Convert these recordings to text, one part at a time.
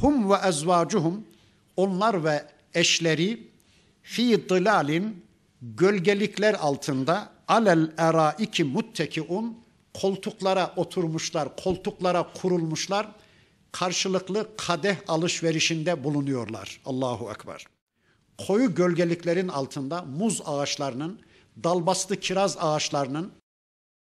Hum ve ezvacuhum onlar ve eşleri fi dılalin gölgelikler altında alel eraiki muttekiun koltuklara oturmuşlar, koltuklara kurulmuşlar. Karşılıklı kadeh alışverişinde bulunuyorlar. Allahu Ekber. Koyu gölgeliklerin altında muz ağaçlarının, dalbastı kiraz ağaçlarının,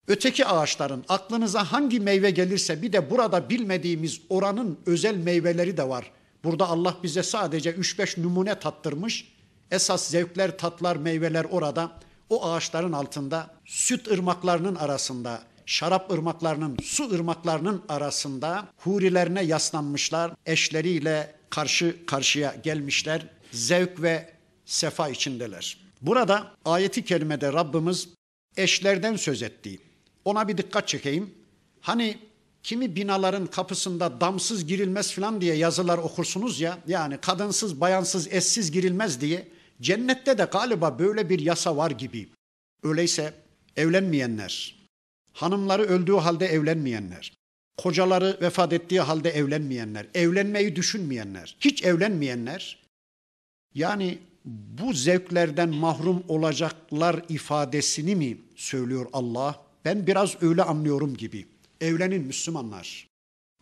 öteki ağaçların aklınıza hangi meyve gelirse bir de burada bilmediğimiz oranın özel meyveleri de var. Burada Allah bize sadece 3-5 numune tattırmış. Esas zevkler, tatlar, meyveler orada. O ağaçların altında süt ırmaklarının arasında, şarap ırmaklarının, su ırmaklarının arasında hurilerine yaslanmışlar. Eşleriyle karşı karşıya gelmişler. Zevk ve sefa içindeler. Burada ayeti kerimede Rabbimiz eşlerden söz etti. Ona bir dikkat çekeyim. Hani kimi binaların kapısında damsız girilmez falan diye yazılar okursunuz ya. Yani kadınsız, bayansız, eşsiz girilmez diye. Cennette de galiba böyle bir yasa var gibi. Öyleyse evlenmeyenler, hanımları öldüğü halde evlenmeyenler, kocaları vefat ettiği halde evlenmeyenler, evlenmeyi düşünmeyenler, hiç evlenmeyenler, yani bu zevklerden mahrum olacaklar ifadesini mi söylüyor Allah? Ben biraz öyle anlıyorum gibi. Evlenin Müslümanlar.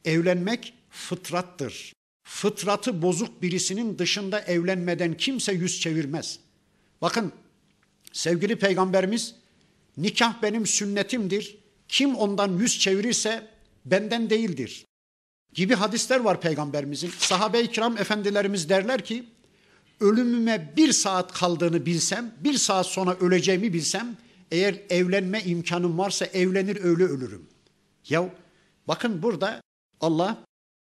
Evlenmek fıtrattır. Fıtratı bozuk birisinin dışında evlenmeden kimse yüz çevirmez. Bakın sevgili peygamberimiz nikah benim sünnetimdir. Kim ondan yüz çevirirse benden değildir. Gibi hadisler var peygamberimizin. Sahabe-i kiram efendilerimiz derler ki ölümüme bir saat kaldığını bilsem, bir saat sonra öleceğimi bilsem, eğer evlenme imkanım varsa evlenir öyle ölürüm. Ya bakın burada Allah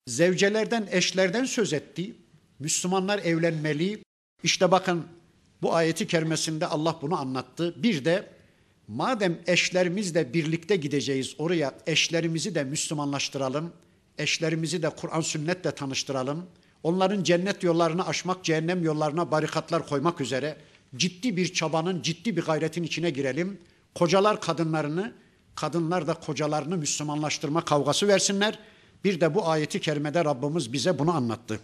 zevcelerden, eşlerden söz etti. Müslümanlar evlenmeli. İşte bakın bu ayeti kerimesinde Allah bunu anlattı. Bir de madem eşlerimizle birlikte gideceğiz oraya eşlerimizi de Müslümanlaştıralım. Eşlerimizi de Kur'an sünnetle tanıştıralım. Onların cennet yollarını aşmak, cehennem yollarına barikatlar koymak üzere ciddi bir çabanın, ciddi bir gayretin içine girelim. Kocalar kadınlarını, kadınlar da kocalarını Müslümanlaştırma kavgası versinler. Bir de bu ayeti kerimede Rabbimiz bize bunu anlattı.